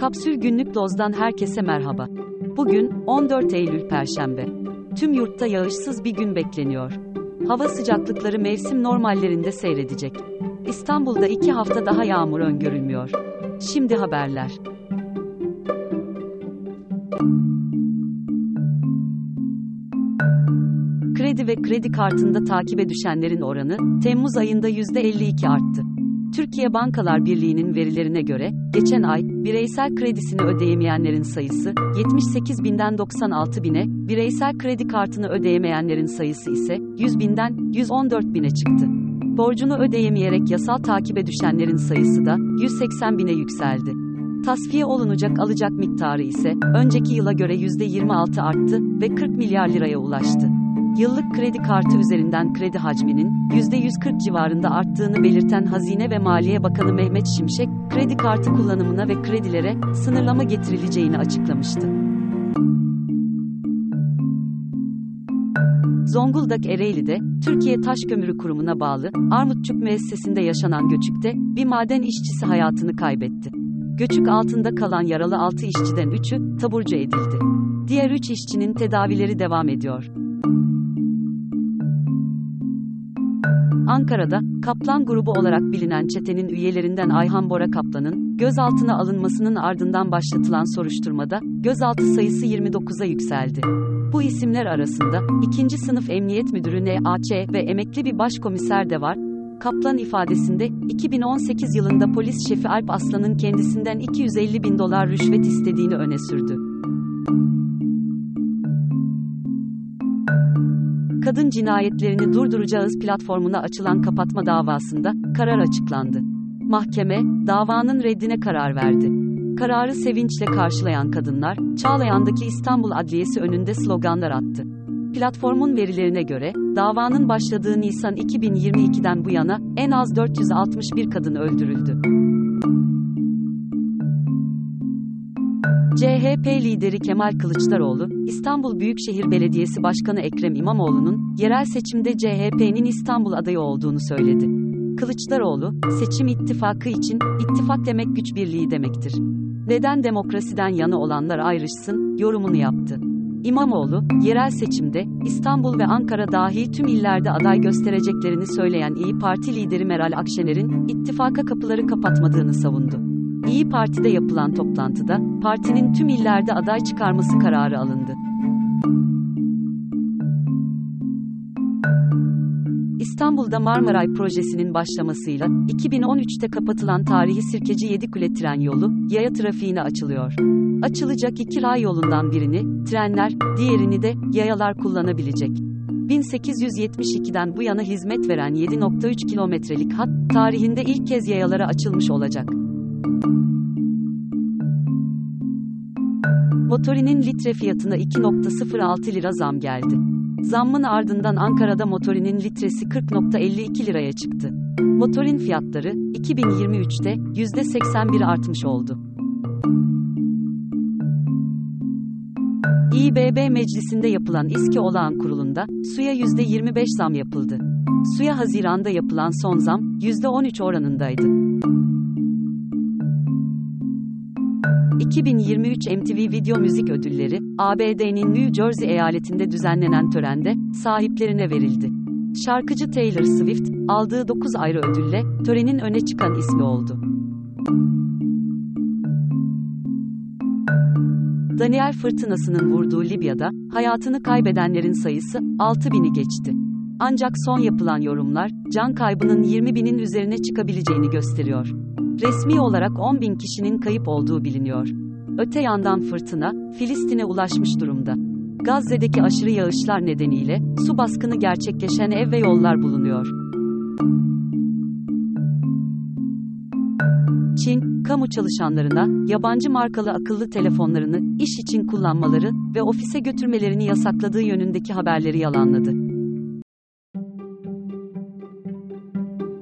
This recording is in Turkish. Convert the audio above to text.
Kapsül Günlük Doz'dan herkese merhaba. Bugün 14 Eylül Perşembe. Tüm yurtta yağışsız bir gün bekleniyor. Hava sıcaklıkları mevsim normallerinde seyredecek. İstanbul'da iki hafta daha yağmur öngörülmüyor. Şimdi haberler. Kredi ve kredi kartında takibe düşenlerin oranı, Temmuz ayında %52 arttı. Türkiye Bankalar Birliği'nin verilerine göre, geçen ay, bireysel kredisini ödeyemeyenlerin sayısı, 78 binden 96 bine, bireysel kredi kartını ödeyemeyenlerin sayısı ise, 100 binden, 114 bine çıktı. Borcunu ödeyemeyerek yasal takibe düşenlerin sayısı da, 180 bine yükseldi. Tasfiye olunacak alacak miktarı ise, önceki yıla göre %26 arttı ve 40 milyar liraya ulaştı. Yıllık kredi kartı üzerinden kredi hacminin %140 civarında arttığını belirten Hazine ve Maliye Bakanı Mehmet Şimşek, kredi kartı kullanımına ve kredilere sınırlama getirileceğini açıklamıştı. Zonguldak Ereğli'de, Türkiye Taş Kömürü Kurumu'na bağlı, Armutçuk müessesinde yaşanan göçükte, bir maden işçisi hayatını kaybetti. Göçük altında kalan yaralı 6 işçiden 3'ü, taburcu edildi. Diğer 3 işçinin tedavileri devam ediyor. Ankara'da, Kaplan grubu olarak bilinen çetenin üyelerinden Ayhan Bora Kaplan'ın, gözaltına alınmasının ardından başlatılan soruşturmada, gözaltı sayısı 29'a yükseldi. Bu isimler arasında, 2. sınıf emniyet müdürü N.A.Ç. ve emekli bir başkomiser de var. Kaplan ifadesinde, 2018 yılında polis şefi Alp Aslan'ın kendisinden 250 bin dolar rüşvet istediğini öne sürdü. Kadın cinayetlerini durduracağız platformuna açılan kapatma davasında karar açıklandı. Mahkeme davanın reddine karar verdi. Kararı sevinçle karşılayan kadınlar Çağlayan'daki İstanbul Adliyesi önünde sloganlar attı. Platformun verilerine göre davanın başladığı Nisan 2022'den bu yana en az 461 kadın öldürüldü. CHP lideri Kemal Kılıçdaroğlu, İstanbul Büyükşehir Belediyesi Başkanı Ekrem İmamoğlu'nun yerel seçimde CHP'nin İstanbul adayı olduğunu söyledi. Kılıçdaroğlu, seçim ittifakı için ittifak demek güç birliği demektir. Neden demokrasiden yana olanlar ayrışsın yorumunu yaptı. İmamoğlu, yerel seçimde İstanbul ve Ankara dahil tüm illerde aday göstereceklerini söyleyen İyi Parti lideri Meral Akşener'in ittifaka kapıları kapatmadığını savundu. İyi Parti'de yapılan toplantıda, partinin tüm illerde aday çıkarması kararı alındı. İstanbul'da Marmaray projesinin başlamasıyla 2013'te kapatılan tarihi Sirkeci Yedikule tren yolu yaya trafiğine açılıyor. Açılacak iki ray yolundan birini trenler, diğerini de yayalar kullanabilecek. 1872'den bu yana hizmet veren 7.3 kilometrelik hat tarihinde ilk kez yayalara açılmış olacak. Motorinin litre fiyatına 2.06 lira zam geldi. Zammın ardından Ankara'da motorinin litresi 40.52 liraya çıktı. Motorin fiyatları 2023'te %81 artmış oldu. İBB Meclisi'nde yapılan İSKİ Olağan Kurulu'nda suya %25 zam yapıldı. Suya Haziran'da yapılan son zam %13 oranındaydı. 2023 MTV Video Müzik Ödülleri, ABD'nin New Jersey eyaletinde düzenlenen törende sahiplerine verildi. Şarkıcı Taylor Swift, aldığı 9 ayrı ödülle törenin öne çıkan ismi oldu. Daniel fırtınasının vurduğu Libya'da hayatını kaybedenlerin sayısı 6000'i geçti. Ancak son yapılan yorumlar can kaybının 20 binin üzerine çıkabileceğini gösteriyor. Resmi olarak 10 bin kişinin kayıp olduğu biliniyor. Öte yandan fırtına, Filistin'e ulaşmış durumda. Gazze'deki aşırı yağışlar nedeniyle, su baskını gerçekleşen ev ve yollar bulunuyor. Çin, kamu çalışanlarına, yabancı markalı akıllı telefonlarını, iş için kullanmaları ve ofise götürmelerini yasakladığı yönündeki haberleri yalanladı.